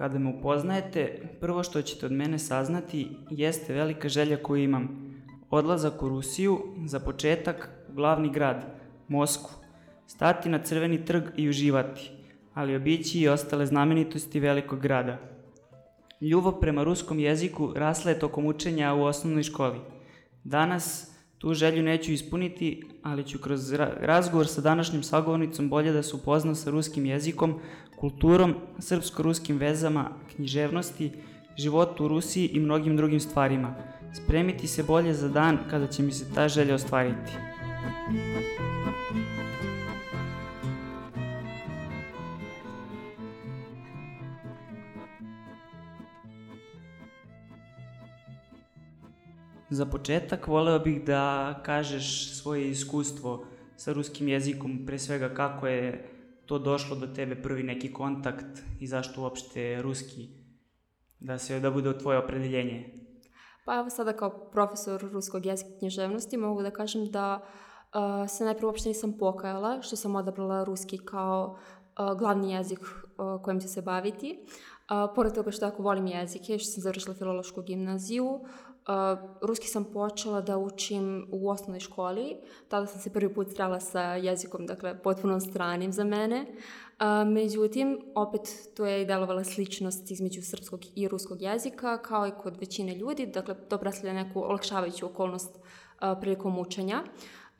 Kada me upoznajete, prvo što ćete od mene saznati jeste velika želja koju imam. Odlazak u Rusiju, za početak glavni grad, Moskvu, stati na crveni trg i uživati, ali obići i ostale znamenitosti velikog grada. Ljubav prema ruskom jeziku rasla je tokom učenja u osnovnoj školi. Danas tu želju neću ispuniti, ali ću kroz ra razgovor sa današnjim sagovornicom bolje da se upoznam sa ruskim jezikom, kulturom, srpsko-ruskim vezama, književnosti, životu u Rusiji i mnogim drugim stvarima. Spremiti se bolje za dan kada će mi se ta želja ostvariti. Za početak voleo bih da kažeš svoje iskustvo sa ruskim jezikom, pre svega kako je to došlo do tebe, prvi neki kontakt i zašto uopšte ruski, da se da bude tvoje opredeljenje. Pa evo sada kao profesor ruskog jezika književnosti mogu da kažem da uh, se najprije uopšte nisam pokajala što sam odabrala ruski kao uh, glavni jezik uh, kojim ću se baviti. Uh, pored toga što jako volim jezike, što sam završila filološku gimnaziju, Uh, ruski sam počela da učim u osnovnoj školi, tada sam se prvi put strala sa jezikom, dakle, potpuno stranim za mene. Uh, međutim, opet to je i delovala sličnost između srpskog i ruskog jezika, kao i kod većine ljudi, dakle, to predstavlja neku olakšavajuću okolnost uh, prilikom učenja.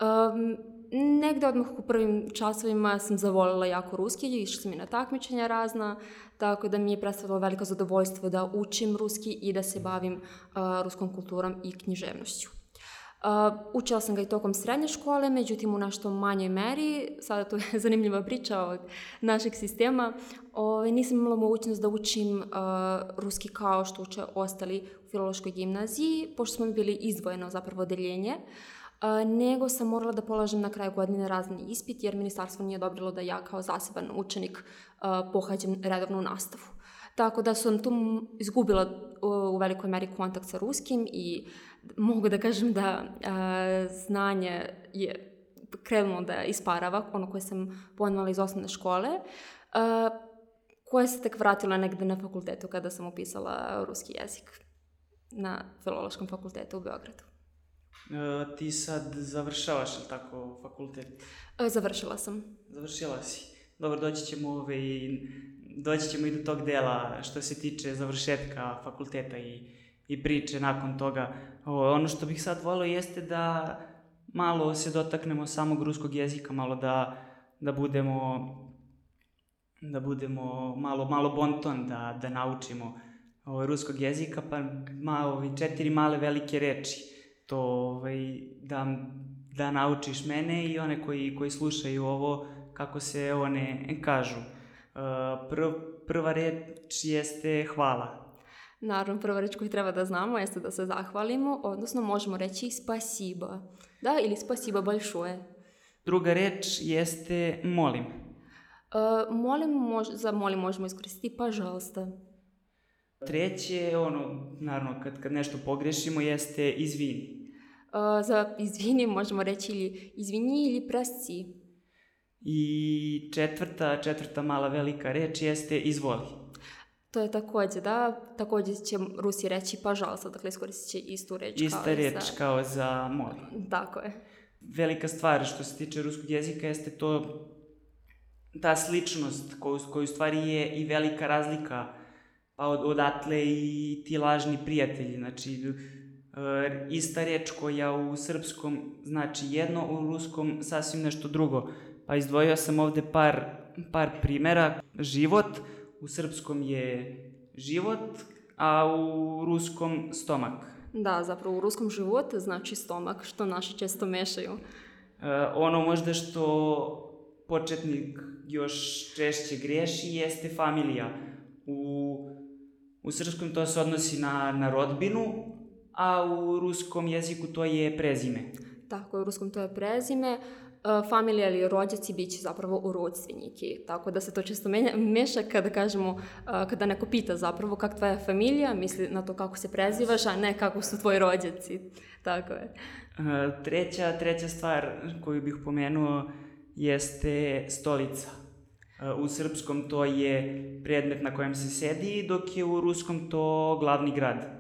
Um, negde odmah u prvim časovima sam zavolila jako ruski, išla sam i na takmičenja razna, tako da mi je predstavilo veliko zadovoljstvo da učim ruski i da se bavim uh, ruskom kulturom i književnošću. Uh, učila sam ga i tokom srednje škole, međutim u nešto manjoj meri, sada to je zanimljiva priča od našeg sistema, ovaj, nisam imala mogućnost da učim uh, ruski kao što uče ostali u filološkoj gimnaziji, pošto smo bili izdvojeno zapravo odeljenje. Uh, nego sam morala da polažem na kraju godine razni ispit, jer ministarstvo nije odobrilo da ja kao zaseban učenik pohađam redovnu nastavu. Tako da sam tu izgubila u velikoj meri kontakt sa ruskim i mogu da kažem da znanje je krenulo da isparava, ono koje sam ponala iz osnovne škole, koje se tek vratila negde na fakultetu kada sam upisala ruski jezik na Filološkom fakultetu u Beogradu. Uh, ti sad završavaš, ili tako, fakultet? Uh, završila sam. Završila si. Dobro, doći ćemo, ove, i, doći ćemo i do tog dela što se tiče završetka fakulteta i, i priče nakon toga. O, ono što bih sad volio jeste da malo se dotaknemo samog ruskog jezika, malo da, da budemo da budemo malo, malo bonton, da, da naučimo o, ruskog jezika, pa malo, četiri male velike reči to ovaj, da, da naučiš mene i one koji, koji slušaju ovo kako se one kažu. Uh, prv, prva reč jeste hvala. Naravno, prva reč koju treba da znamo jeste da se zahvalimo, odnosno možemo reći spasiba. Da, ili spasiba большое. Druga reč jeste molim. Uh, molim, mož, za molim možemo iskoristiti пожалуйста. Treće, ono, naravno, kad, kad nešto pogrešimo, jeste izvini. Za izvini možemo reći ili izvini ili presci. I četvrta, četvrta mala velika reč jeste izvoli. To je takođe, da, takođe će Rusi reći pažalsa, dakle iskoristit će istu reč Ista kao reč za... kao za moli. Tako je. Velika stvar što se tiče ruskog jezika jeste to ta sličnost koju, koju stvari je i velika razlika pa od, odatle i ti lažni prijatelji, znači e, ista reč koja u srpskom znači jedno, u ruskom sasvim nešto drugo. Pa izdvojio sam ovde par, par primera. Život u srpskom je život, a u ruskom stomak. Da, zapravo u ruskom život znači stomak, što naši često mešaju. E, ono možda što početnik još češće greši jeste familija. U, u srpskom to se odnosi na, na rodbinu, a u ruskom jeziku to je prezime. Tako u ruskom to je prezime. E, familija ili rođaci biće zapravo u rodstveniki, tako da se to često menja, meša kada kažemo, e, kada neko pita zapravo kak tvoja familija, misli na to kako se prezivaš, a ne kako su tvoji rođaci, tako je. E, treća, treća stvar koju bih pomenuo jeste stolica. U srpskom to je predmet na kojem se sedi, dok je u ruskom to glavni grad.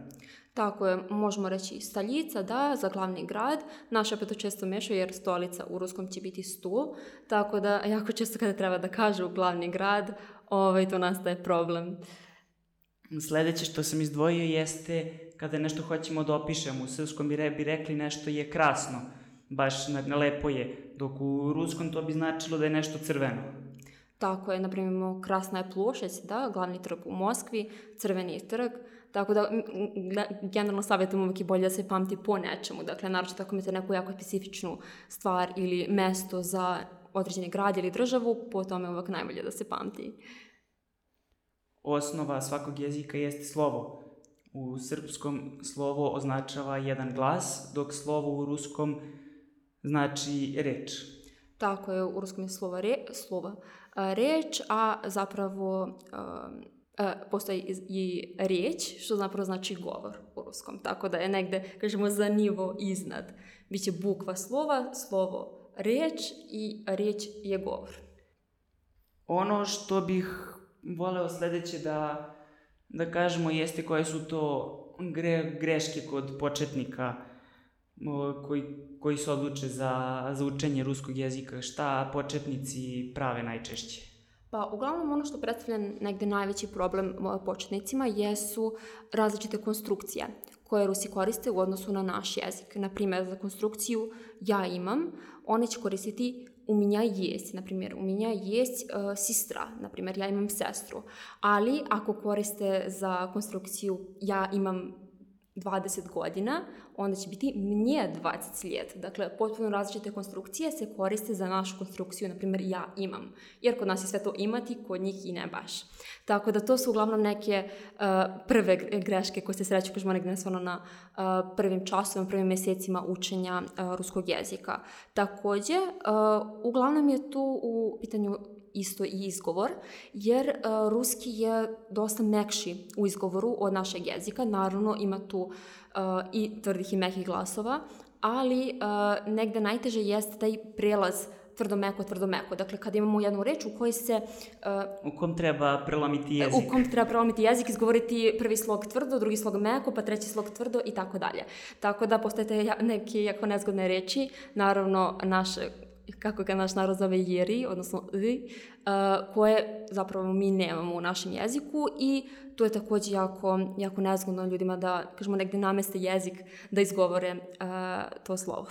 Tako je, možemo reći staljica, da, za glavni grad. Naša opet to često mešaju jer stolica u ruskom će biti stul, tako da jako često kada treba da kažu glavni grad, ovaj, to nastaje problem. Sledeće što sam izdvojio jeste kada nešto hoćemo da opišemo. U srpskom bi, re, bi rekli nešto je krasno, baš lepo je, dok u ruskom to bi značilo da je nešto crveno. Tako je, na primjer, krasna je plošeć, da, glavni trg u Moskvi, crveni je trg, tako da generalno savjetujem uvijek i bolje da se pamti po nečemu, dakle, naročito ako imate neku jako specifičnu stvar ili mesto za određeni grad ili državu, po tome je uvijek najbolje da se pamti. Osnova svakog jezika jeste slovo. U srpskom slovo označava jedan glas, dok slovo u ruskom znači reč. Tako je, u ruskom je slova, re, slova reč, a zapravo postoji i riječ, što zapravo znači govor u ruskom. Tako da je negde, kažemo, za nivo iznad. Biće bukva slova, slovo riječ i riječ je govor. Ono što bih voleo sledeće da, da kažemo jeste koje su to gre, greške kod početnika koji, koji se odluče za, za učenje ruskog jezika. Šta početnici prave najčešće? Pa uglavnom ono što predstavlja negde najveći problem početnicima jesu različite konstrukcije koje Rusi koriste u odnosu na naš jezik. Naprimjer, za konstrukciju ja imam, one će koristiti u меня есть, например, у меня есть э, сестра, например, я имам сестру. Ali ako koriste za konstrukciju ja imam 20 godina, onda će biti mnje 20 let. Dakle, potpuno različite konstrukcije se koriste za našu konstrukciju, na primjer ja imam. Jer kod nas je sve to imati, kod njih i ne baš. Tako da to su uglavnom neke uh, prve greške koje se sreću, kažemo negdje na uh, prvim časovima, prvim mjesecima učenja uh, ruskog jezika. Takođe, uglavnom je tu u pitanju isto i izgovor, jer uh, ruski je dosta mekši u izgovoru od našeg jezika. Naravno, ima tu uh, i tvrdih i mekih glasova, ali uh, negde najteže jeste taj prelaz tvrdo meko, tvrdo meko. Dakle, kada imamo jednu reč u kojoj se... Uh, u kom treba prelomiti jezik. U kom treba prelomiti jezik, izgovoriti prvi slog tvrdo, drugi slog meko, pa treći slog tvrdo i tako dalje. Tako da postajete neke jako nezgodne reči. Naravno, naše kako ga naš narod zove jeri, odnosno i, uh, koje zapravo mi nemamo u našem jeziku i to je takođe jako, jako nezgodno ljudima da, kažemo, negde nameste jezik da izgovore uh, to slovo.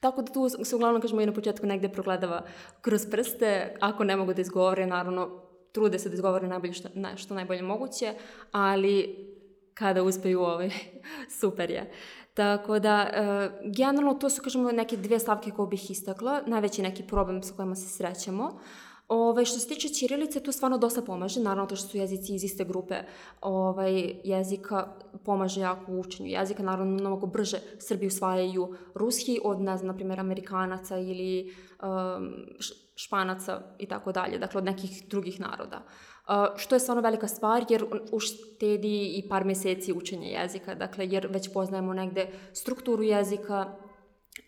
Tako da tu se uglavnom, kažemo, i na početku negde progledava kroz prste, ako ne mogu da izgovore, naravno, trude se da izgovore najbolje što, na, što najbolje moguće, ali kada uspeju ovaj, super je. Tako da, e, generalno to su, kažemo, neke dve stavke koje bih istakla, najveći neki problem sa kojima se srećemo. Ovaj, što se tiče Ćirilice, tu stvarno dosta pomaže, naravno to što su jezici iz iste grupe ovaj, jezika pomaže jako u učenju jezika, naravno mnogo brže Srbi usvajaju ruski od, ne znam, na primjer, Amerikanaca ili um, Španaca i tako dalje, dakle od nekih drugih naroda. Uh, što je stvarno velika stvar jer uštedi i par meseci učenja jezika, dakle jer već poznajemo negde strukturu jezika,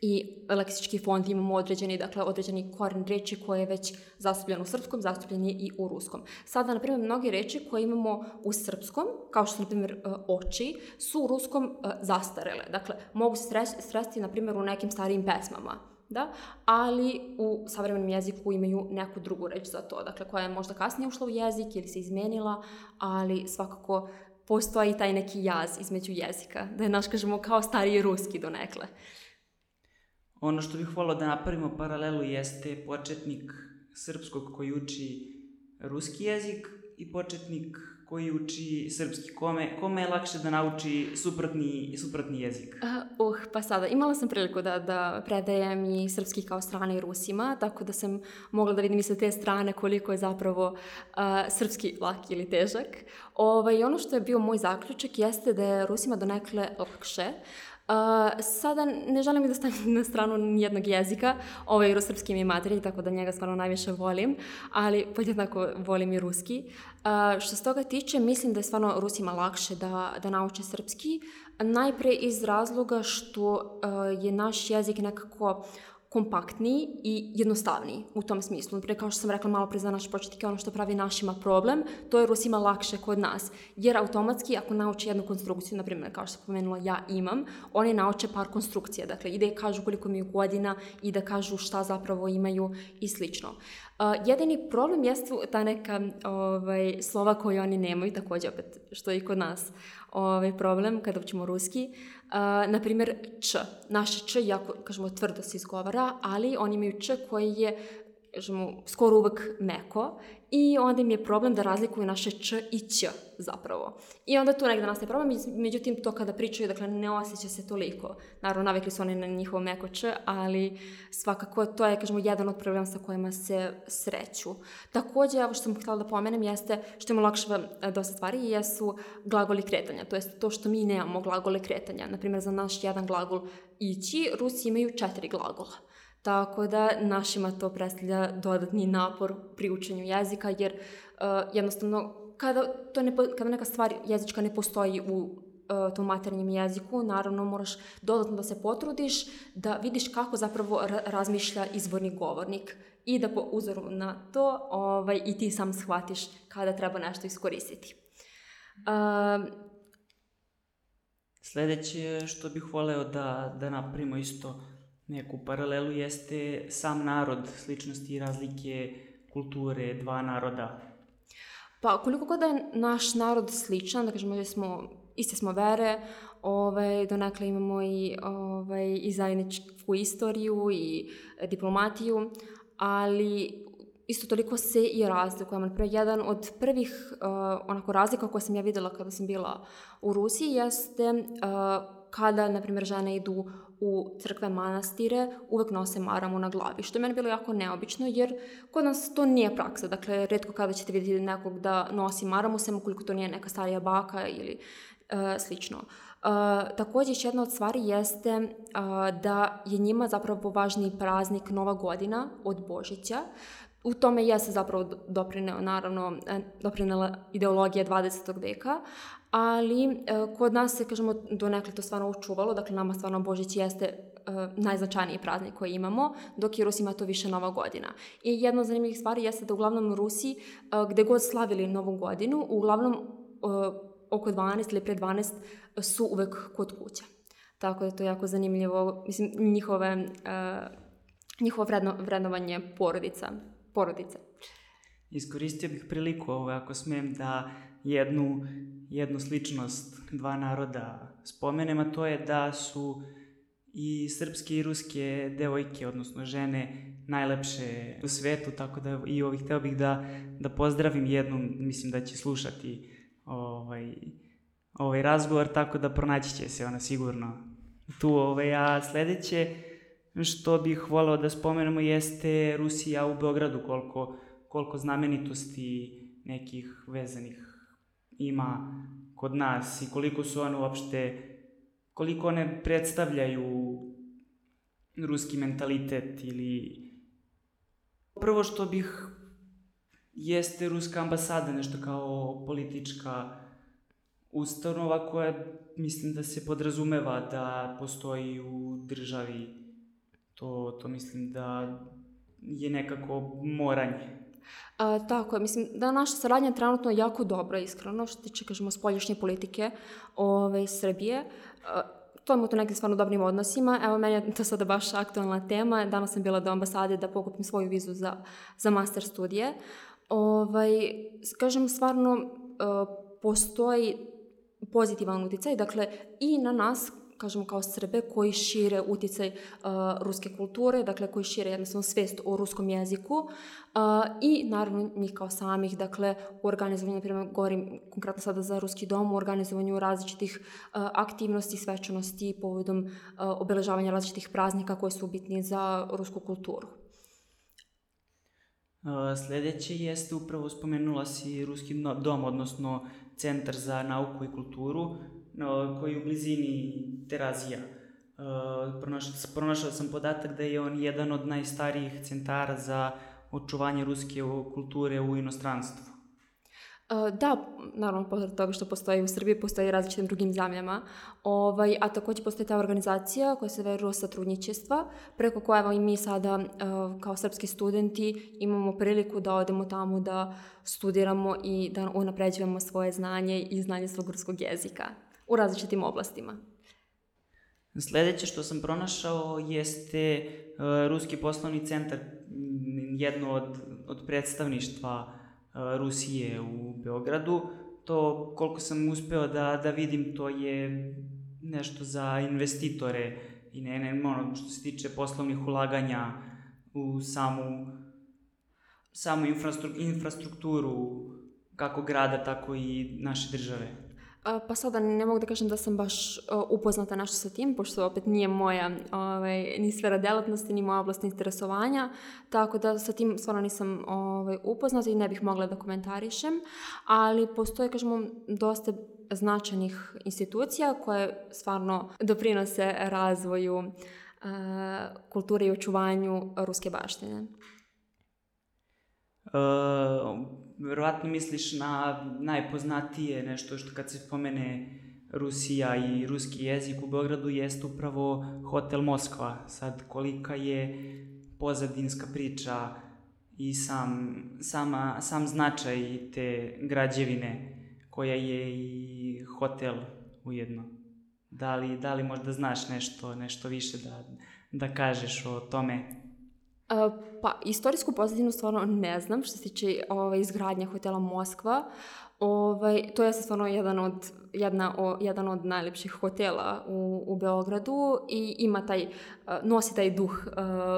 i leksički fond imamo određeni, dakle, određeni koren reči koje je već zastupljen u srpskom, zastupljen je i u ruskom. Sada, na primjer, mnogi reči koje imamo u srpskom, kao što su, na primjer, e, oči, su u ruskom e, zastarele. Dakle, mogu se sresti, na primjer, u nekim starijim pesmama, da? ali u savremenom jeziku imaju neku drugu reč za to, dakle, koja je možda kasnije ušla u jezik ili se izmenila, ali svakako postoji taj neki jaz između jezika, da je naš, kažemo, kao stariji ruski donekle. Ono što bih volao da napravimo paralelu jeste početnik srpskog koji uči ruski jezik i početnik koji uči srpski. Kome, kome je lakše da nauči suprotni, suprotni jezik? Uh, uh, pa sada, imala sam priliku da, da predajem i srpski kao strane i Rusima, tako da sam mogla da vidim i sa te strane koliko je zapravo uh, srpski lak ili težak. Ovaj, ono što je bio moj zaključak jeste da je Rusima donekle lakše, Uh, sada ne želim da stavim na stranu nijednog jezika, ovaj eurosrpski mi je materij, tako da njega stvarno najviše volim, ali podjednako volim i ruski. Uh, što se toga tiče, mislim da je stvarno Rusima lakše da, da nauče srpski, najpre iz razloga što uh, je naš jezik nekako kompaktniji i jednostavniji u tom smislu. Naprimjer, kao što sam rekla malo pre za naš početnik, ono što pravi našima problem, to je Rusima lakše kod nas. Jer automatski, ako nauče jednu konstrukciju, na primjer, kao što sam pomenula, ja imam, oni nauče par konstrukcija. Dakle, i kažu koliko imaju godina i da kažu šta zapravo imaju i slično. Uh, jedini problem jeste ta neka ovaj, slova koje oni nemaju, takođe opet, što je i kod nas ovaj, problem kada učimo ruski. Uh, na primjer, č. Naše č jako, kažemo, tvrdo se izgovara, ali oni imaju č koji je kažemo, skoro uvek meko i onda im je problem da razlikuju naše č i ć zapravo. I onda tu negde nastaje problem, međutim to kada pričaju, dakle ne osjeća se toliko. Naravno, navikli su oni na njihovo meko č, ali svakako to je, kažemo, jedan od problema sa kojima se sreću. Takođe, evo što sam htjela da pomenem jeste, što im olakšava e, dosta stvari, jesu glagoli kretanja, to jest to što mi nemamo glagole kretanja. Naprimjer, za naš jedan glagol ići, Rusi imaju četiri glagola. Tako da našima to predstavlja dodatni napor pri učenju jezika, jer uh, jednostavno kada, to ne, kada neka stvar jezička ne postoji u uh, tom maternjem jeziku, naravno moraš dodatno da se potrudiš, da vidiš kako zapravo razmišlja izvorni govornik i da po uzoru na to ovaj, i ti sam shvatiš kada treba nešto iskoristiti. Uh, Sledeće što bih voleo da, da napravimo isto neku paralelu jeste sam narod, sličnosti i razlike kulture dva naroda. Pa koliko god da je naš narod sličan, da kažemo da smo iste smo vere, ovaj, donekle imamo i, ovaj, i zajedničku istoriju i diplomatiju, ali isto toliko se i razlikujemo. Naprimjer, jedan od prvih uh, onako razlika koje sam ja videla kada sam bila u Rusiji jeste uh, kada, na primjer, žene idu u crkve manastire, uvek nose maramu na glavi, što je meni bilo jako neobično, jer kod nas to nije praksa. Dakle, redko kada ćete vidjeti nekog da nosi maramu, sem ukoliko to nije neka starija baka ili uh, slično. Uh, takođe, još jedna od stvari jeste uh, da je njima zapravo važniji praznik Nova godina od Božića, u tome je se zapravo doprineo, naravno, doprinela ideologija 20. veka, ali e, kod nas se, kažemo, donekle to stvarno učuvalo, dakle nama stvarno Božić jeste e, najznačajniji praznik koji imamo, dok je Rusima to više Nova godina. I jedna od zanimljivih stvari jeste da uglavnom Rusi, e, gde god slavili Novu godinu, uglavnom oko 12 ili pre 12 su uvek kod kuća. Tako da to je jako zanimljivo, mislim, njihove, njihovo vredno, vrednovanje porodica, porodice. Iskoristio bih priliku ovo, ako smem, da jednu, jednu sličnost dva naroda spomenem, a to je da su i srpske i ruske devojke, odnosno žene, najlepše u svetu, tako da i ovih hteo bih da, da pozdravim jednu, mislim da će slušati ovaj, ovaj razgovor, tako da pronaći će se ona sigurno tu. Ovaj, a sledeće što bih voleo da spomenemo jeste Rusija u Beogradu, koliko, koliko znamenitosti nekih vezanih ima kod nas i koliko su one uopšte, koliko one predstavljaju ruski mentalitet ili... Prvo što bih jeste ruska ambasada, nešto kao politička ustanova koja mislim da se podrazumeva da postoji u državi. To, to mislim da je nekako moranje. A, tako mislim da naša saradnja je trenutno jako dobra, iskreno, što tiče, kažemo, spoljašnje politike ove, Srbije. A, to je to nekim stvarno dobrim odnosima. Evo, meni je to sada baš aktualna tema. Danas sam bila do ambasade da pokupim svoju vizu za, za master studije. Ovaj, kažem, stvarno postoji pozitivan uticaj, dakle, i na nas kažemo kao Srbe koji šire uticaj uh, ruske kulture, dakle koji šire jednostavno svest o ruskom jeziku uh, i naravno njih kao samih, dakle u organizovanju, na primjer govorim konkretno sada za Ruski dom, u organizovanju različitih uh, aktivnosti, svečanosti povodom uh, obeležavanja različitih praznika koji su bitni za rusku kulturu. Sledeće jeste upravo spomenula si Ruski dom, odnosno Centar za nauku i kulturu, koji je u blizini Terazija. Pronašao, pronašao sam podatak da je on jedan od najstarijih centara za očuvanje ruske kulture u inostranstvu. Da, naravno, pored toga što postoji u Srbiji, postoji i različitim drugim zemljama. Ovaj, a takođe postoji ta organizacija koja se zove Rusa trudničestva, preko koje evo, i mi sada kao srpski studenti imamo priliku da odemo tamo da studiramo i da unapređujemo svoje znanje i znanje svog ruskog jezika u različitim oblastima. Sledeće što sam pronašao jeste uh, Ruski poslovni centar, jedno od, od predstavništva uh, Rusije u Beogradu. To, koliko sam uspeo da, da vidim, to je nešto za investitore i ne, ne, ono, što se tiče poslovnih ulaganja u samu, samu infrastrukturu kako grada, tako i naše države. Pa sada ne mogu da kažem da sam baš upoznata nešto sa tim, pošto opet nije moja ovaj, ni sfera delatnosti, ni moja oblast interesovanja, tako da sa tim stvarno nisam ovaj, upoznata i ne bih mogla da komentarišem, ali postoje, kažemo, dosta značajnih institucija koje stvarno doprinose razvoju uh, kulture i očuvanju ruske baštine. Uh, verovatno misliš na najpoznatije nešto što kad se spomene Rusija i ruski jezik u Beogradu jeste upravo Hotel Moskva. Sad kolika je pozadinska priča i sam, sama, sam značaj te građevine koja je i hotel ujedno. Da li, da li možda znaš nešto, nešto više da, da kažeš o tome? Pa, istorijsku pozadinu stvarno ne znam što se tiče ovaj, izgradnja hotela Moskva. Ovaj, to je stvarno jedan od, jedna, o, jedan od najlepših hotela u, u Beogradu i ima taj, nosi taj duh uh,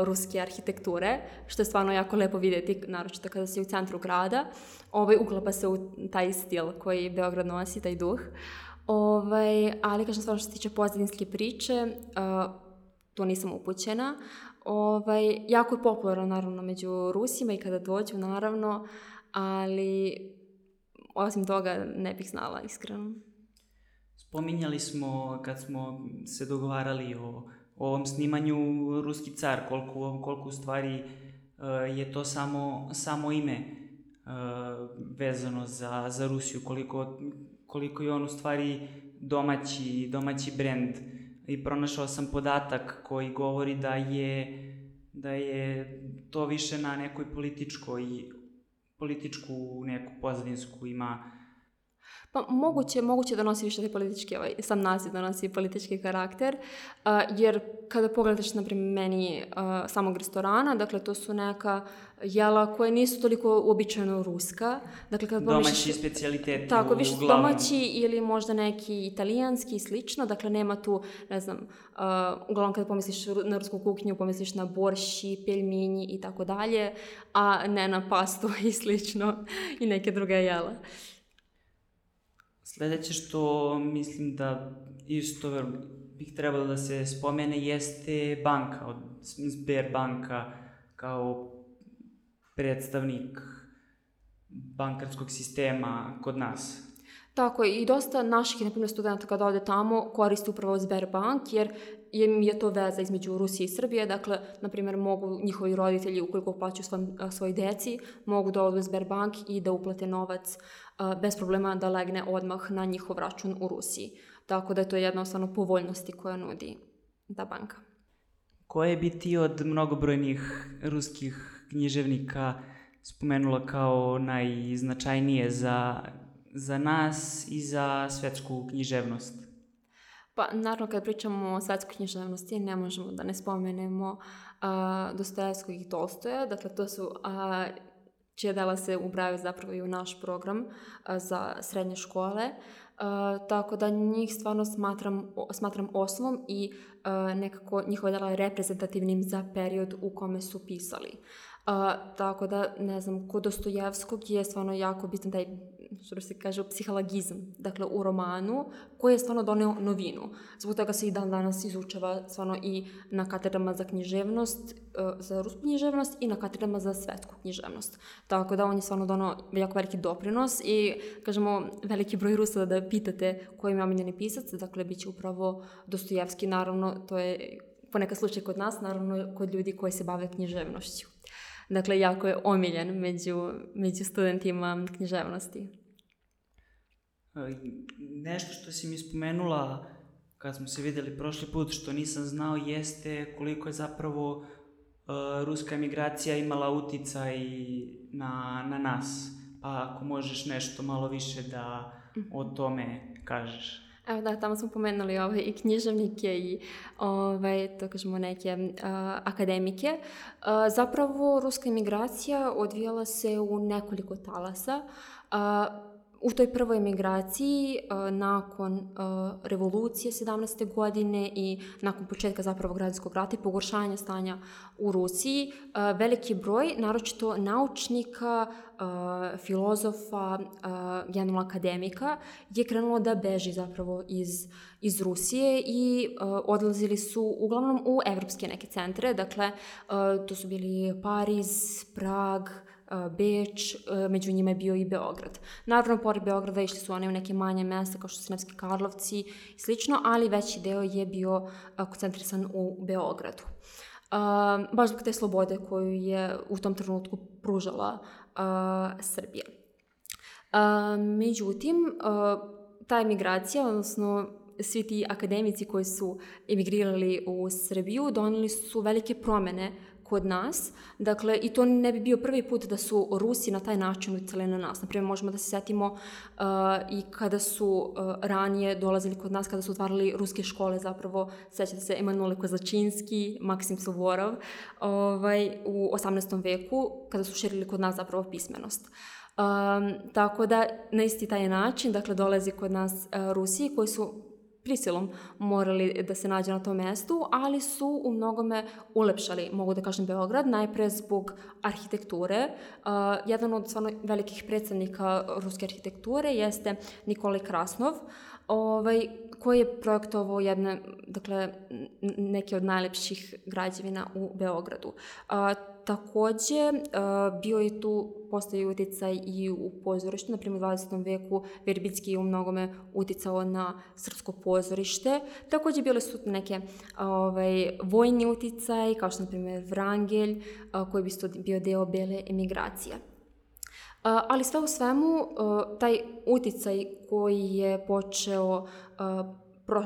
ruske arhitekture, što je stvarno jako lepo videti, naročito kada si u centru grada. Ovaj, uklapa se u taj stil koji Beograd nosi, taj duh. Ovaj, ali, kažem stvarno što se tiče pozadinske priče, uh, to nisam upućena. Ovaj, jako je popularan naravno među Rusima i kada dođu naravno, ali osim toga ne bih znala iskreno. Spominjali smo kad smo se dogovarali o, o ovom snimanju Ruski car, koliko, koliko u stvari uh, je to samo, samo ime uh, vezano za, za Rusiju, koliko, koliko je on u stvari domaći, domaći brend i pronašao sam podatak koji govori da je da je to više na nekoj političkoj političku neku pozadinsku ima Pa moguće, moguće da nosi više politički, ovaj, sam naziv da nosi politički karakter, uh, jer kada pogledaš, na primjer, meni uh, samog restorana, dakle, to su neka jela koje nisu toliko uobičajeno ruska. Dakle, kada domaći pomišlješ, specijaliteti Tako, više uglavnom. domaći ili možda neki italijanski i slično, dakle, nema tu, ne znam, uh, uglavnom kada pomisliš na rusku kuhinju, pomisliš na borši, peljminji i tako dalje, a ne na pastu i slično i neke druge jela. Sledeće što mislim da isto bih trebalo da se spomene jeste banka, od Sber banka kao predstavnik bankarskog sistema kod nas. Tako je, i dosta naših, na primjer, studenta kada ode tamo koriste upravo Sberbank, jer im je to veza između Rusije i Srbije, dakle, na primjer, mogu njihovi roditelji, ukoliko plaćaju svoj, svoj deci, mogu da odu Sberbank i da uplate novac bez problema da legne odmah na njihov račun u Rusiji. Tako da je to jednostavno povoljnosti koja nudi ta banka. Koje bi ti od mnogobrojnih ruskih književnika spomenula kao najznačajnije za, za nas i za svetsku književnost? Pa, naravno, kad pričamo o svetskoj književnosti, ne možemo da ne spomenemo uh, Dostojevskog i Tolstoja. Dakle, to su uh, čije dela se ubraju zapravo i u naš program a, za srednje škole. A, tako da njih stvarno smatram, smatram osnovom i a, nekako njihove dela reprezentativnim za period u kome su pisali. A, tako da, ne znam, kod Dostojevskog je stvarno jako bitan taj što se kaže, psihologizam, dakle u romanu, koji je stvarno doneo novinu. Zbog toga se i dan danas izučava stvarno i na katedrama za književnost, e, za rusku književnost i na katedrama za svetsku književnost. Tako da on je stvarno donao jako veliki doprinos i, kažemo, veliki broj Rusa da pitate koji je omiljeni pisac, dakle, bit će upravo Dostojevski, naravno, to je ponekad slučaj kod nas, naravno kod ljudi koji se bave književnošću. Dakle, jako je omiljen među, među studentima književnosti. Nešto što si mi spomenula kad smo se videli prošli put, što nisam znao, jeste koliko je zapravo uh, ruska emigracija imala uticaj na, na nas. Pa ako možeš nešto malo više da o tome kažeš. Evo da, tamo smo pomenuli ovaj, i književnike i ovaj, to kažemo neke uh, akademike. Uh, zapravo, ruska imigracija odvijala se u nekoliko talasa. Uh, u toj prvoj emigraciji uh, nakon uh, revolucije 17. godine i nakon početka zapravo građanskog rata i pogoršanja stanja u Rusiji, uh, veliki broj, naročito naučnika, filozofa, generalno akademika, je krenulo da beži zapravo iz, iz Rusije i odlazili su uglavnom u evropske neke centre, dakle to su bili Pariz, Prag, Beč, među njima je bio i Beograd. Naravno, pored Beograda išli su one u neke manje mesta kao što su Nevski Karlovci i slično, ali veći deo je bio koncentrisan u Beogradu. Baš zbog te slobode koju je u tom trenutku pružala uh, Srbija. Uh, međutim, ta emigracija, odnosno svi ti akademici koji su emigrirali u Srbiju, doneli su velike promene kod nas. Dakle, i to ne bi bio prvi put da su Rusi na taj način uticali na nas. Naprimjer, možemo da se setimo uh, i kada su uh, ranije dolazili kod nas, kada su otvarali ruske škole, zapravo, sećate se Emanuel Kozačinski, Maksim Suvorov, ovaj, u 18. veku, kada su širili kod nas zapravo pismenost. Um, tako da, na isti taj način, dakle, dolazi kod nas uh, Rusi koji su prisilom morali da se nađe na tom mestu, ali su u mnogome ulepšali, mogu da kažem, Beograd, najpre zbog arhitekture. Uh, jedan od stvarno velikih predstavnika ruske arhitekture jeste Nikolaj Krasnov, ovaj, koji je projektovao jedne, dakle, neke od najlepših građevina u Beogradu. A, takođe, a, bio je tu, postoji uticaj i u pozorištu, na primjer u 20. veku Verbicki je u mnogome uticao na srpsko pozorište. Takođe, bile su neke ovaj, vojni uticaj, kao što na primjer Vrangelj, a, koji bi bio deo bele emigracije. Ali sve u svemu, taj uticaj koji je počeo pro,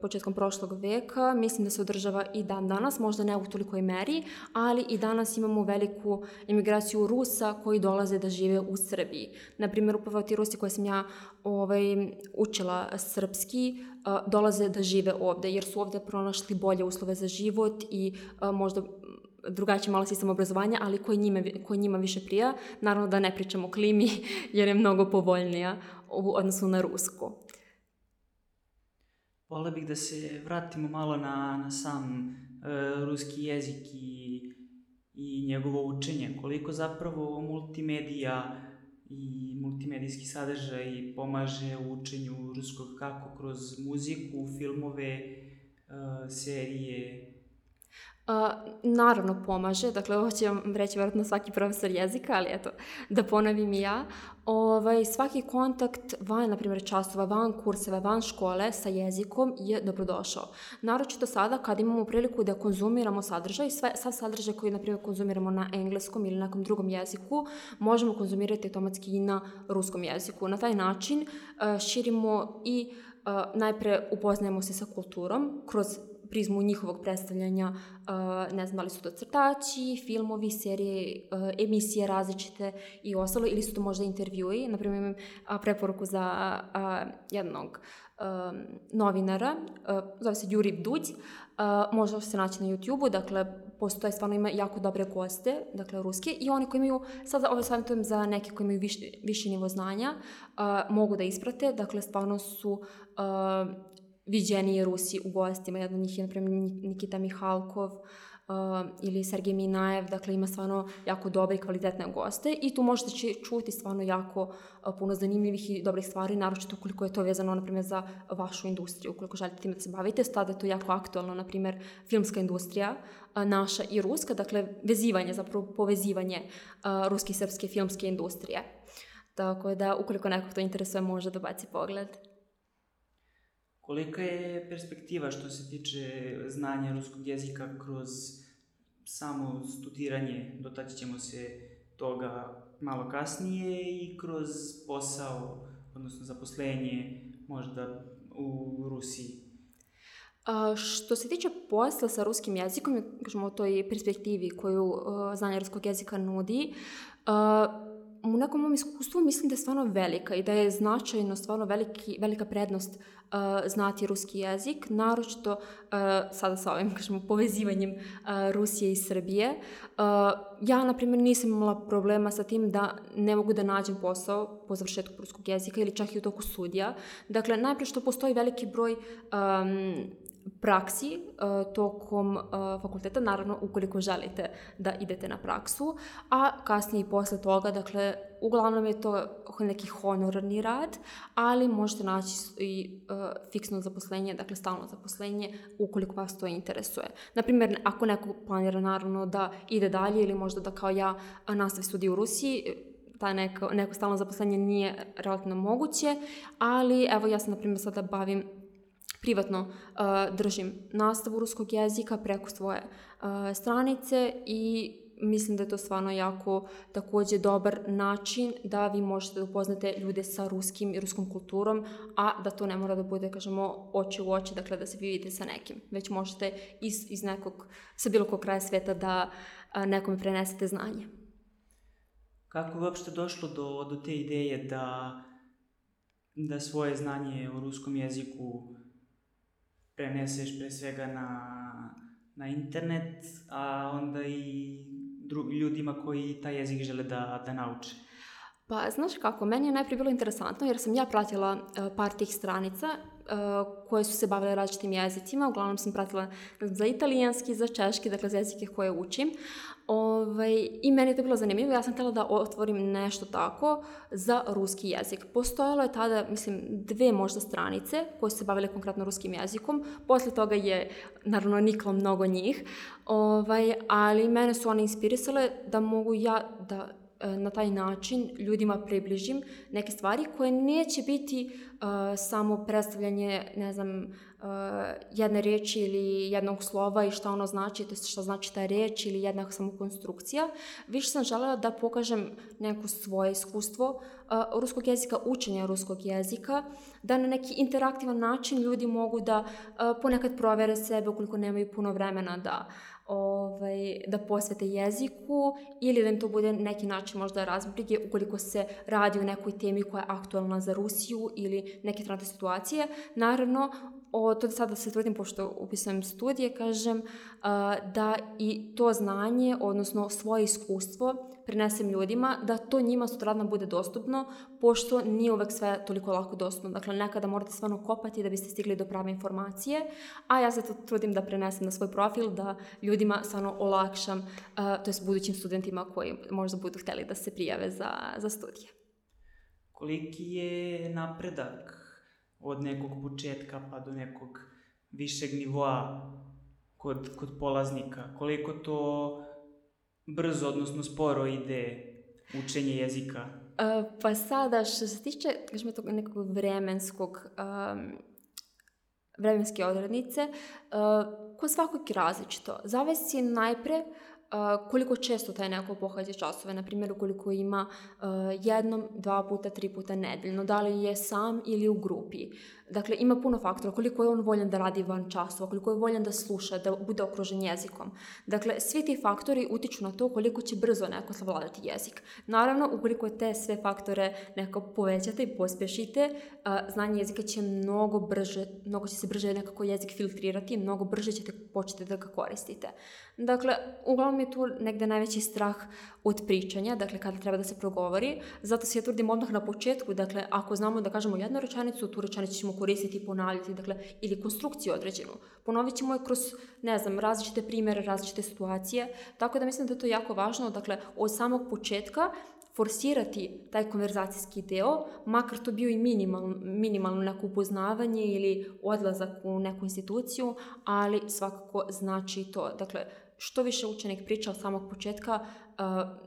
početkom prošlog veka, mislim da se održava i dan danas, možda ne u tolikoj meri, ali i danas imamo veliku emigraciju Rusa koji dolaze da žive u Srbiji. Naprimjer, upravo ti Rusi koje sam ja ovaj, učila srpski, dolaze da žive ovde, jer su ovde pronašli bolje uslove za život i možda drugačiji malo sistem obrazovanja, ali koji njima, koji njima više prija. Naravno da ne pričamo o klimi, jer je mnogo povoljnija u odnosu na rusku. Volio bih da se vratimo malo na, na sam e, ruski jezik i, i njegovo učenje. Koliko zapravo multimedija i multimedijski sadržaj pomaže u učenju ruskog kako kroz muziku, filmove, e, serije, Uh, naravno pomaže, dakle ovo će vam reći vjerojatno svaki profesor jezika, ali eto, da ponovim i ja. Ovaj, svaki kontakt van, na primjer, časova, van kurseva, van škole sa jezikom je dobrodošao. Naročito sada kad imamo priliku da konzumiramo sadržaj, sve, sav sadržaj koji, na primjer, konzumiramo na engleskom ili nekom drugom jeziku, možemo konzumirati automatski i na ruskom jeziku. Na taj način uh, širimo i uh, najpre upoznajemo se sa kulturom kroz prizmu njihovog predstavljanja, ne znam da li su to crtači, filmovi, serije, emisije različite i ostalo, ili su to možda intervjui. Naprimjer, imam preporuku za jednog novinara, zove se Juri Duđ, možda se naći na YouTube-u, dakle, postoje, stvarno ima jako dobre goste, dakle, ruske, i oni koji imaju, sad ovo savjetujem za neke koji imaju viši, viši nivo znanja, mogu da isprate, dakle, stvarno su viđeniji Rusi u gostima. Jedan od njih je, na primjer, Nikita Mihalkov uh, ili Sergej Minajev, dakle ima stvarno jako dobre i kvalitetne goste i tu možete čuti stvarno jako uh, puno zanimljivih i dobrih stvari, naročito koliko je to vezano, na primjer, za vašu industriju. Ukoliko želite time da se bavite, tada je to jako aktualno, na primjer, filmska industrija, uh, naša i ruska, dakle vezivanje, zapravo povezivanje ruske i srpske filmske industrije. Tako da, ukoliko nekog to interesuje, može da baci pogled. Kolika je perspektiva što se tiče znanja ruskog jezika kroz samo studiranje, dotaći ćemo se toga malo kasnije i kroz posao odnosno zaposlenje možda u Rusiji? A, što se tiče posla sa ruskim jezikom, kažemo o toj perspektivi koju znanje ruskog jezika nudi, u nekom mom iskustvu mislim da je stvarno velika i da je značajno stvarno veliki, velika prednost uh, znati ruski jezik, naročito uh, sada sa ovim kažemo, povezivanjem uh, Rusije i Srbije. Uh, ja, na primjer, nisam imala problema sa tim da ne mogu da nađem posao po završetku ruskog jezika ili čak i u toku studija. Dakle, najprije što postoji veliki broj um, praksi uh, tokom uh, fakulteta, naravno ukoliko želite da idete na praksu, a kasnije i posle toga, dakle, uglavnom je to neki honorarni rad, ali možete naći i uh, fiksno zaposlenje, dakle stalno zaposlenje, ukoliko vas to interesuje. Naprimjer, ako neko planira naravno da ide dalje ili možda da kao ja nastavi studiju u Rusiji, ta neko, neko stalno zaposlenje nije relativno moguće, ali evo ja se na primjer sada bavim privatno uh, držim nastavu ruskog jezika preko svoje uh, stranice i mislim da je to stvarno jako takođe dobar način da vi možete da upoznate ljude sa ruskim i ruskom kulturom, a da to ne mora da bude, kažemo, oči u oči, dakle da se vi vidite sa nekim, već možete iz, iz nekog, sa bilo kog kraja sveta da a, nekome prenesete znanje. Kako je uopšte došlo do, do te ideje da, da svoje znanje o ruskom jeziku preneseš pre svega na, na internet, a onda i dru, ljudima koji taj jezik žele da, da nauče? Pa, znaš kako, meni je najprije bilo interesantno jer sam ja pratila uh, par tih stranica koje su se bavile različitim jezicima. Uglavnom sam pratila za italijanski, za češki, dakle za jezike koje učim. Ovaj, I meni je to bilo zanimljivo. Ja sam htjela da otvorim nešto tako za ruski jezik. Postojalo je tada, mislim, dve možda stranice koje su se bavile konkretno ruskim jezikom. Posle toga je, naravno, niklo mnogo njih. Ovaj, ali mene su one inspirisale da mogu ja da na taj način ljudima približim neke stvari koje neće biti uh, samo predstavljanje, ne znam, uh, jedne reči ili jednog slova i šta ono znači, to šta znači ta reč ili jedna samo konstrukcija. Više sam želela da pokažem neko svoje iskustvo uh, ruskog jezika, učenja ruskog jezika, da na neki interaktivan način ljudi mogu da ponekad provere sebe ukoliko nemaju puno vremena da ovaj, da posvete jeziku ili da im to bude neki način možda razbrige ukoliko se radi o nekoj temi koja je aktualna za Rusiju ili neke trenutne situacije. Naravno, o, to da sada se tvrdim, pošto upisujem studije, kažem, da i to znanje, odnosno svoje iskustvo, prenesem ljudima, da to njima sutradno bude dostupno, pošto nije uvek sve toliko lako dostupno. Dakle, nekada morate stvarno kopati da biste stigli do prave informacije, a ja se to trudim da prenesem na svoj profil, da ljudima stvarno olakšam, to je budućim studentima koji možda budu hteli da se prijave za, za studije. Koliki je napredak od nekog početka pa do nekog višeg nivoa kod, kod polaznika? Koliko to brzo, odnosno sporo ide učenje jezika? Uh, pa sada, što se tiče, kažemo tog nekog vremenskog, um, vremenske odrednice, uh, kod svakog je različito. Zavisi najpre Uh, koliko često taj neko pohađa časove, na primjer ukoliko ima uh, jednom, dva puta, tri puta nedeljno, da li je sam ili u grupi. Dakle, ima puno faktora, koliko je on voljan da radi van časova, koliko je voljan da sluša, da bude okružen jezikom. Dakle, svi ti faktori utiču na to koliko će brzo neko savladati jezik. Naravno, ukoliko te sve faktore neko povećate i pospešite, znanje jezika će mnogo brže, mnogo će se brže nekako jezik filtrirati, mnogo brže ćete početi da ga koristite. Dakle, uglavnom je tu negde najveći strah od pričanja, dakle kada treba da se progovori, zato se ja trudim odmah na početku, dakle ako znamo da kažemo jednu rečenicu, tu rečenicu ćemo koristiti i ponavljati, dakle, ili konstrukciju određenu. Ponovit ćemo je kroz, ne znam, različite primere, različite situacije, tako da mislim da je to jako važno, dakle, od samog početka forsirati taj konverzacijski deo, makar to bio i minimal, minimalno neko upoznavanje ili odlazak u neku instituciju, ali svakako znači to. Dakle, što više učenik priča od samog početka,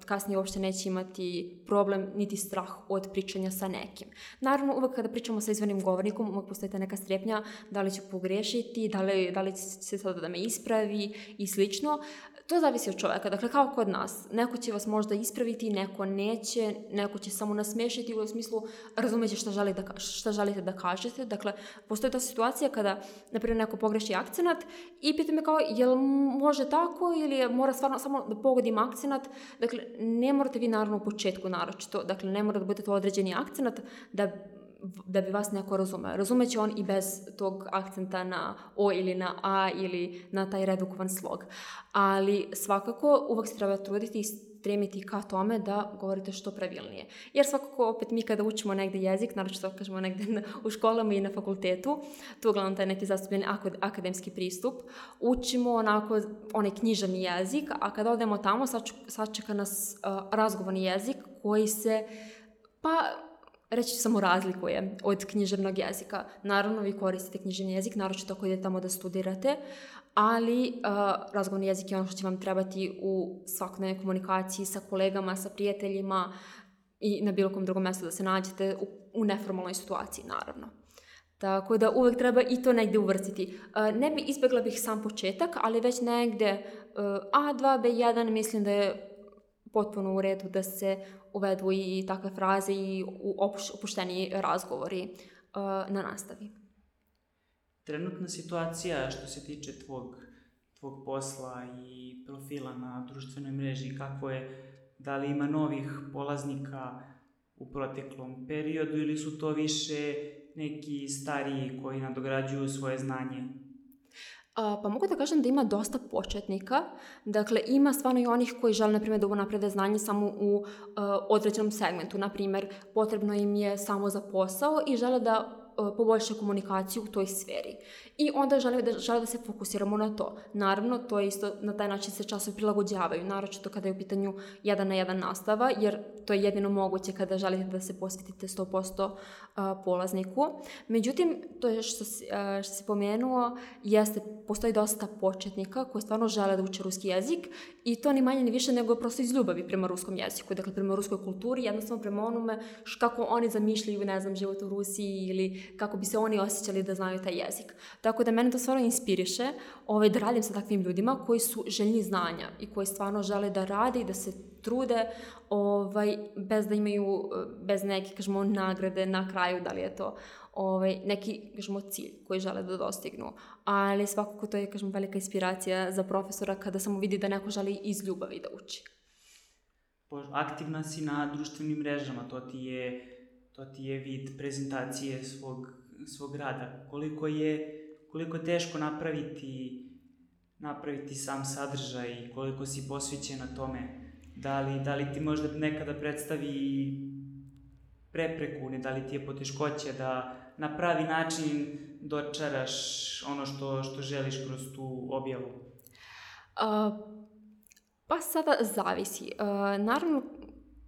kasnije uopšte neće imati problem niti strah od pričanja sa nekim. Naravno, uvek kada pričamo sa izvornim govornikom, uvek postoji ta neka strepnja da li ću pogrešiti, da li, da li će se sada da me ispravi i slično. To zavisi od čoveka, dakle kao kod nas. Neko će vas možda ispraviti, neko neće, neko će samo nasmešiti u smislu razumeće šta, želi da, šta želite da kažete. Dakle, postoji ta situacija kada, na neko pogreši akcenat i pita me kao, jel može tako ili mora stvarno samo da pogodim akcenat. Dakle, ne morate vi naravno u početku naročito, dakle, ne mora da budete određeni akcenat da da bi vas neko razumeo. Razumeće on i bez tog akcenta na O ili na A ili na taj redukovan slog. Ali svakako uvek se treba truditi i stremiti ka tome da govorite što pravilnije. Jer svakako opet mi kada učimo negde jezik, naročito kažemo negde u školama i na fakultetu, tu uglavnom taj neki zastupljeni akademski pristup, učimo onako onaj književni jezik, a kada odemo tamo sačeka nas uh, razgovorni jezik koji se pa reći samo razlikuje od književnog jezika. Naravno, vi koristite književni jezik, naročito ako idete tamo da studirate, ali uh, razgovorni jezik je ono što će vam trebati u svakodnevnoj komunikaciji sa kolegama, sa prijateljima i na bilo kom drugom mjestu da se nađete u, u neformalnoj situaciji, naravno. Tako da uvek treba i to negde uvrstiti. Uh, ne bi izbjegla bih sam početak, ali već negde uh, A2, B1 mislim da je potpuno u redu da se uvedu i takve fraze i opušteni razgovori uh, na nastavi. Trenutna situacija što se tiče tvog, tvog posla i profila na društvenoj mreži, kako je, da li ima novih polaznika u proteklom periodu ili su to više neki stariji koji nadograđuju svoje znanje? pa mogu da kažem da ima dosta početnika. Dakle, ima stvarno i onih koji žele, na primjer, da naprede znanje samo u uh, određenom segmentu. Na primjer, potrebno im je samo za posao i žele da poboljša komunikaciju u toj sferi. I onda žele da, žele da se fokusiramo na to. Naravno, to je isto, na taj način se časovi prilagođavaju, naročito kada je u pitanju jedan na jedan nastava, jer to je jedino moguće kada želite da se posvetite 100% polazniku. Međutim, to je što si, što si pomenuo, jeste, postoji dosta početnika koji stvarno žele da uče ruski jezik i to ni manje ni više nego prosto iz ljubavi prema ruskom jeziku, dakle prema ruskoj kulturi, jednostavno prema onome kako oni zamišljaju, ne znam, život u Rusiji ili kako bi se oni osjećali da znaju taj jezik. Tako da mene to stvarno inspiriše ovaj, da radim sa takvim ljudima koji su željni znanja i koji stvarno žele da rade i da se trude ovaj, bez da imaju, bez neke, kažemo, nagrade na kraju, da li je to ovaj, neki, kažemo, cilj koji žele da dostignu. Ali svakako to je, kažemo, velika inspiracija za profesora kada samo vidi da neko želi iz ljubavi da uči. Aktivna si na društvenim mrežama, to ti je, to ti je vid prezentacije svog, svog rada. Koliko je, koliko je teško napraviti napraviti sam sadržaj, koliko si posvećen na tome Da li, da li ti možda nekada predstavi prepreku, ne, da li ti je poteškoće da na pravi način dočaraš ono što, što želiš kroz tu objavu? Uh, pa sada zavisi. Uh, naravno,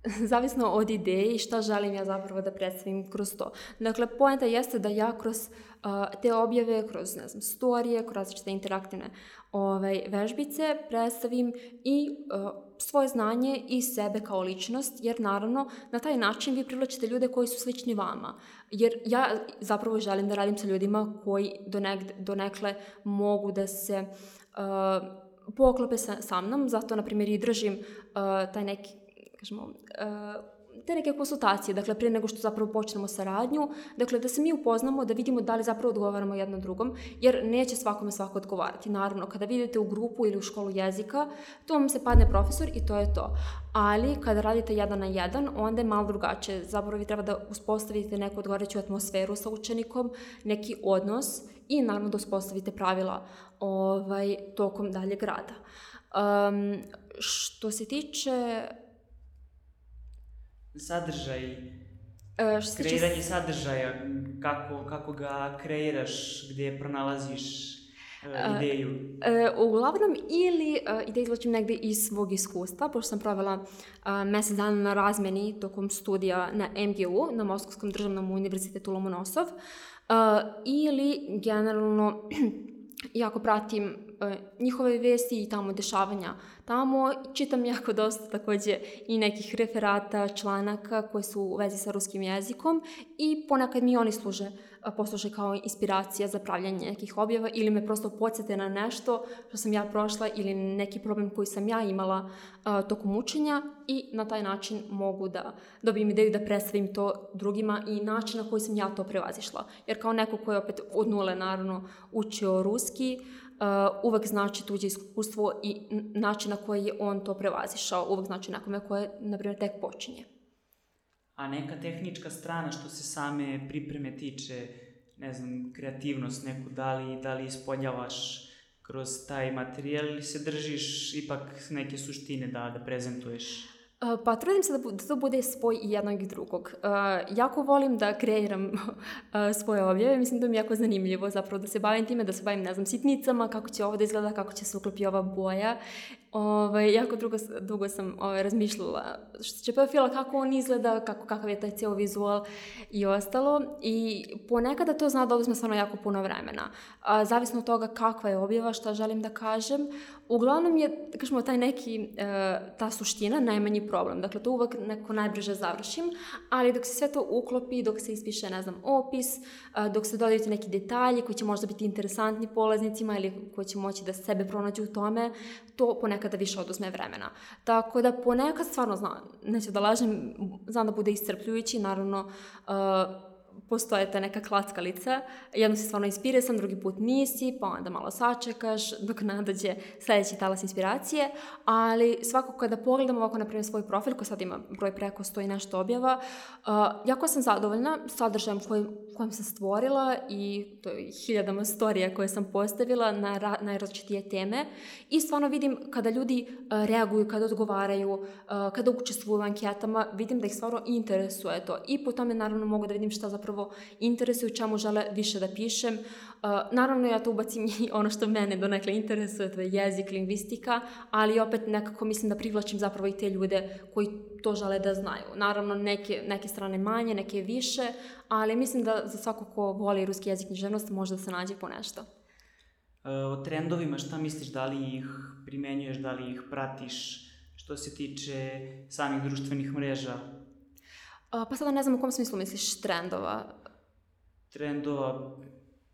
zavisno od ideje i šta želim ja zapravo da predstavim kroz to. Dakle, poenta jeste da ja kroz uh, te objave, kroz, ne znam, storije, kroz različite interaktivne ovaj, vežbice predstavim i uh, svoje znanje i sebe kao ličnost, jer naravno na taj način vi privlačite ljude koji su slični vama. Jer ja zapravo želim da radim sa ljudima koji donekle, donekle mogu da se uh, poklope sa, sa mnom, zato na primjer i držim uh, taj neki kažemo, uh, te neke konsultacije, dakle prije nego što zapravo počnemo saradnju, dakle da se mi upoznamo, da vidimo da li zapravo odgovaramo jedno drugom, jer neće svakome svako odgovarati. Naravno, kada vidite u grupu ili u školu jezika, to vam se padne profesor i to je to. Ali kada radite jedan na jedan, onda je malo drugačije. Zapravo vi treba da uspostavite neku odgovarajuću atmosferu sa učenikom, neki odnos i naravno da uspostavite pravila ovaj, tokom daljeg rada. Um, što se tiče sadržaj, e, što kreiranje čist... sadržaja, kako, kako ga kreiraš, gdje pronalaziš uh, ideju? Uh, uglavnom, ili uh, ide izlačim negde iz svog iskustva, pošto sam provela uh, mesec dana na razmeni tokom studija na MGU, na Moskovskom državnom univerzitetu Lomonosov, uh, ili generalno jako pratim e, njihove vesti i tamo dešavanja. Tamo čitam jako dosta takođe i nekih referata, članaka koji su u vezi sa ruskim jezikom i ponekad mi oni služe posluže kao inspiracija za pravljanje nekih objava ili me prosto podsjete na nešto što sam ja prošla ili neki problem koji sam ja imala uh, tokom učenja i na taj način mogu da dobijem ideju da predstavim to drugima i način na koji sam ja to prevazišla. Jer kao neko ko je opet od nule naravno učio ruski, uh, uvek znači tuđe iskustvo i način na koji je on to prevazišao, uvek znači nekome koje, na primjer, tek počinje. A neka tehnička strana što se same pripreme tiče, ne znam, kreativnost neku, da li, da li ispoljavaš kroz taj materijal ili se držiš ipak neke suštine da, da prezentuješ? Pa trudim se da, da to bude spoj i jednog i drugog. Uh, jako volim da kreiram uh, svoje objave, mislim da mi je jako zanimljivo zapravo da se bavim time, da se bavim, ne znam, sitnicama, kako će ovo da izgleda, kako će se uklopi ova boja ovaj, jako dugo, dugo sam ovaj, razmišljala što će profila, kako on izgleda, kako, kakav je taj cijel vizual i ostalo. I ponekada to zna da oduzme stvarno jako puno vremena. A, zavisno od toga kakva je objava, šta želim da kažem. Uglavnom je, da kažemo, taj neki, e, ta suština najmanji problem. Dakle, to uvek neko najbrže završim, ali dok se sve to uklopi, dok se ispiše, ne znam, opis, e, dok se dodaju neki detalji koji će možda biti interesantni polaznicima ili koji će moći da sebe pronađu u tome, to ponekada više oduzme vremena. Tako da ponekad stvarno znam, neću da lažem, znam da bude iscrpljujući, naravno uh, postoje ta neka klackalica, jedno si stvarno inspirisan, drugi put nisi, pa onda malo sačekaš dok nadađe sledeći talas inspiracije, ali svako kada pogledam ovako, na primjer, svoj profil, koji sad ima broj preko 100 i nešto objava, uh, jako sam zadovoljna sadržajem koji, kojim sam stvorila i to je hiljadama storija koje sam postavila na ra, najrazličitije teme. I stvarno vidim kada ljudi uh, reaguju, kada odgovaraju, uh, kada učestvuju u anketama, vidim da ih stvarno interesuje to. I po tome naravno mogu da vidim šta zapravo interesuje, u čemu žele više da pišem. Uh, naravno ja to ubacim i ono što mene donekle interesuje, to je jezik, lingvistika, ali opet nekako mislim da privlačim zapravo i te ljude koji to žele da znaju. Naravno neke, neke strane manje, neke više, ali mislim da za svako ko voli ruski jezik književnost može da se nađe po nešto. Uh, o trendovima šta misliš, da li ih primenjuješ, da li ih pratiš, što se tiče samih društvenih mreža? Pa sada ne znam u kom smislu misliš trendova. Trendova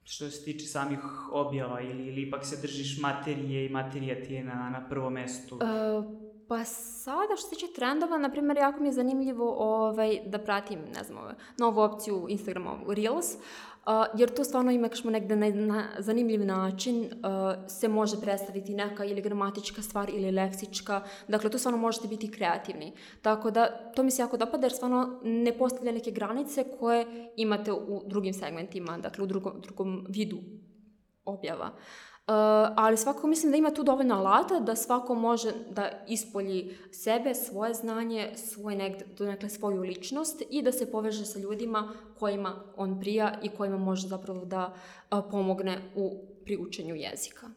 što se tiče samih objava ili, ili ipak se držiš materije i materija ti je na, na prvom mestu? Uh, pa sada što se tiče trendova, na primjer, jako mi je zanimljivo ovaj, da pratim, ne znam, novu opciju Instagrama Reels, Uh, jer to stvarno ima kažemo negde na, na zanimljiv način uh, se može predstaviti neka ili gramatička stvar ili leksička, dakle tu stvarno možete biti kreativni. Tako da to mi se jako dopada jer stvarno ne postavlja neke granice koje imate u drugim segmentima, dakle u drugom, drugom vidu objava. Uh, ali svako mislim da ima tu dovoljno alata da svako može da ispolji sebe, svoje znanje, svoj negde, nekle svoju ličnost i da se poveže sa ljudima kojima on prija i kojima može zapravo da uh, pomogne u priučenju jezika.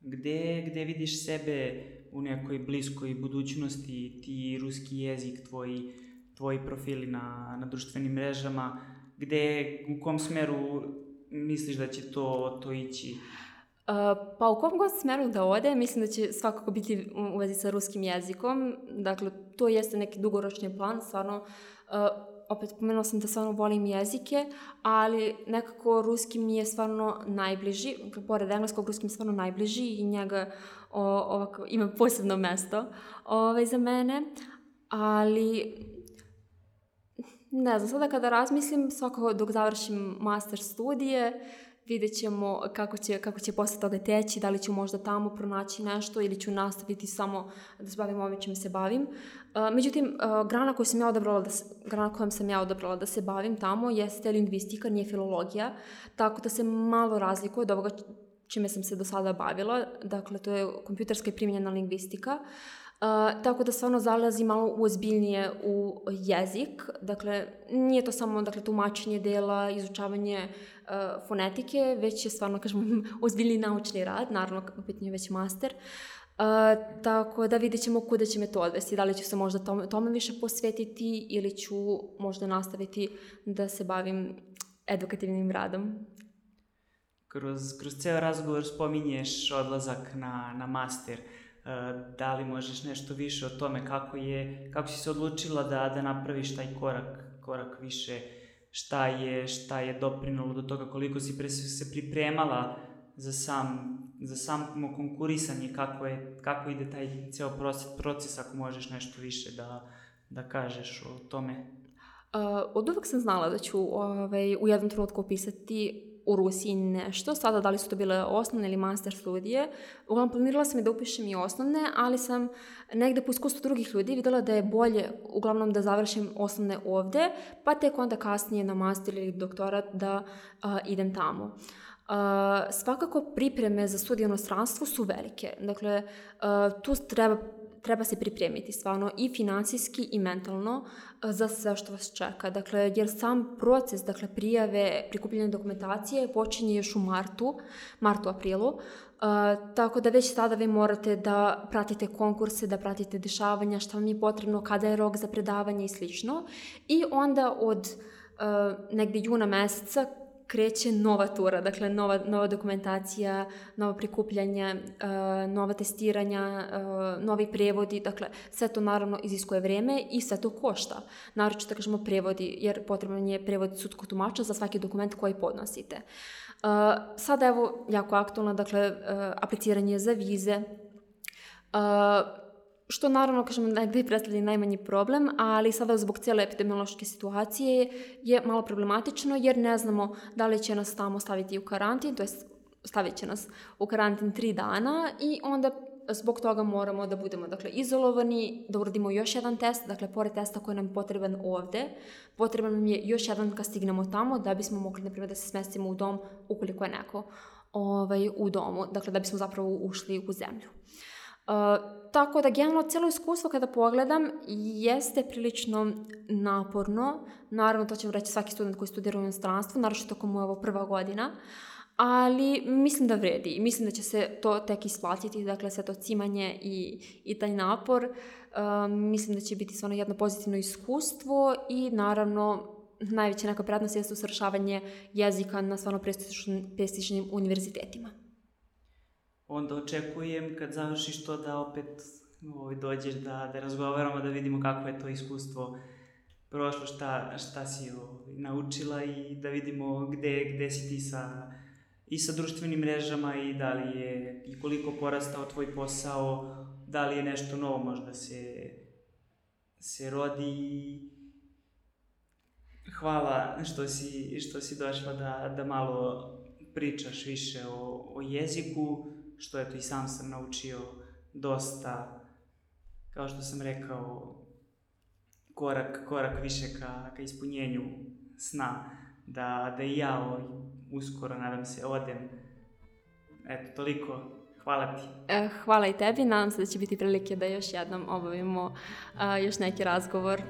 Gde, gde vidiš sebe u nekoj bliskoj budućnosti, ti ruski jezik, tvoji, tvoji profili na, na društvenim mrežama, gde, u kom smeru misliš da će to, to ići? Pa u kom god smeru da ode, mislim da će svakako biti u vezi sa ruskim jezikom. Dakle, to jeste neki dugoročni plan, stvarno, opet pomenula sam da stvarno volim jezike, ali nekako ruski mi je stvarno najbliži, pored engleskog, ruski mi je stvarno najbliži i njega o, ovako, ima posebno mesto ovaj, za mene, ali ne znam, sada kada razmislim, svakako dok završim master studije, vidjet ćemo kako će, kako će posle toga teći, da li ću možda tamo pronaći nešto ili ću nastaviti samo da se bavim ovim čim se bavim. Uh, međutim, uh, grana koju sam ja odabrala da se, grana kojom sam ja odabrala da se bavim tamo jeste lingvistika, nije filologija, tako da se malo razlikuje od ovoga čime sam se do sada bavila, dakle to je kompjuterska i primjenjena lingvistika. Uh, tako da stvarno zalazi malo ozbiljnije u jezik, dakle nije to samo dakle, tumačenje dela, izučavanje uh, fonetike, već je stvarno, kažemo, ozbiljni naučni rad, naravno u pitanju već master. Uh, tako da vidjet ćemo kuda će me to odvesti, da li ću se možda tome, tome više posvetiti ili ću možda nastaviti da se bavim edukativnim radom. kroz, kroz ceo razgovor spominješ odlazak na, na master. Da li možeš nešto više o tome kako je, kako si se odlučila da, da napraviš taj korak, korak više, šta je, šta je doprinulo do toga, koliko si pre, se pripremala za sam za samo konkurisanje, kako, je, kako ide taj ceo proces, proces, ako možeš nešto više da, da kažeš o tome? Uh, od uvek sam znala da ću ovaj, u jednom trenutku opisati u Rusiji nešto. Sada da li su to bile osnovne ili master studije. Uglavnom planirala sam i da upišem i osnovne, ali sam negde po iskustvu drugih ljudi videla da je bolje uglavnom da završim osnovne ovde, pa tek onda kasnije na master ili doktorat da uh, idem tamo. Uh, svakako pripreme za studije u inostranstvu su velike. Dakle, uh, tu treba, treba se pripremiti stvarno i finansijski i mentalno uh, za sve što vas čeka. Dakle, jer sam proces dakle, prijave, prikupljanja dokumentacije počinje još u martu, martu, aprilu, uh, tako da već tada vi morate da pratite konkurse, da pratite dešavanja, šta vam je potrebno, kada je rok za predavanje i slično. I onda od uh, negde juna meseca kreće nova tura, dakle nova, nova dokumentacija, novo prikupljanje, uh, nova testiranja, uh, novi prevodi, dakle sve to naravno iziskuje vreme i sve to košta. Naročito da kažemo prevodi, jer potreban je prevod sudskog tumača za svaki dokument koji podnosite. Uh, sada evo jako aktualno, dakle apliciranje za vize, što naravno, kažem, negde predstavlja najmanji problem, ali sada zbog cijele epidemiološke situacije je malo problematično jer ne znamo da li će nas tamo staviti u karantin, to je stavit će nas u karantin tri dana i onda zbog toga moramo da budemo dakle, izolovani, da uradimo još jedan test, dakle, pored testa koji nam je potreban ovde, potreban nam je još jedan kad stignemo tamo da bismo mogli, na primjer, da se smestimo u dom ukoliko je neko ovaj, u domu, dakle, da bismo zapravo ušli u zemlju. Uh, tako da generalno cijelo iskustvo kada pogledam jeste prilično naporno. Naravno to će vam reći svaki student koji studira u inostranstvu, naravno što mu je ovo prva godina. Ali mislim da vredi. Mislim da će se to tek isplatiti, dakle sve to cimanje i, i taj napor. Uh, mislim da će biti stvarno jedno pozitivno iskustvo i naravno najveća neka prednost jeste usavršavanje jezika na stvarno prestižnim univerzitetima onda očekujem kad završiš to da opet ovaj, dođeš da, da razgovaramo, da vidimo kako je to iskustvo prošlo, šta, šta si ovaj, naučila i da vidimo gde, gde si ti sa, i sa društvenim mrežama i da li je, i koliko porastao tvoj posao, da li je nešto novo možda se, se rodi hvala što si, što si došla da, da malo pričaš više o, o jeziku što eto i sam sam naučio dosta, kao što sam rekao, korak, korak više ka, ka ispunjenju sna, da, da i ja ovaj, uskoro, nadam se, odem. Eto, toliko. Hvala ti. E, hvala i tebi, nadam se da će biti prilike da još jednom obavimo a, još neki razgovor.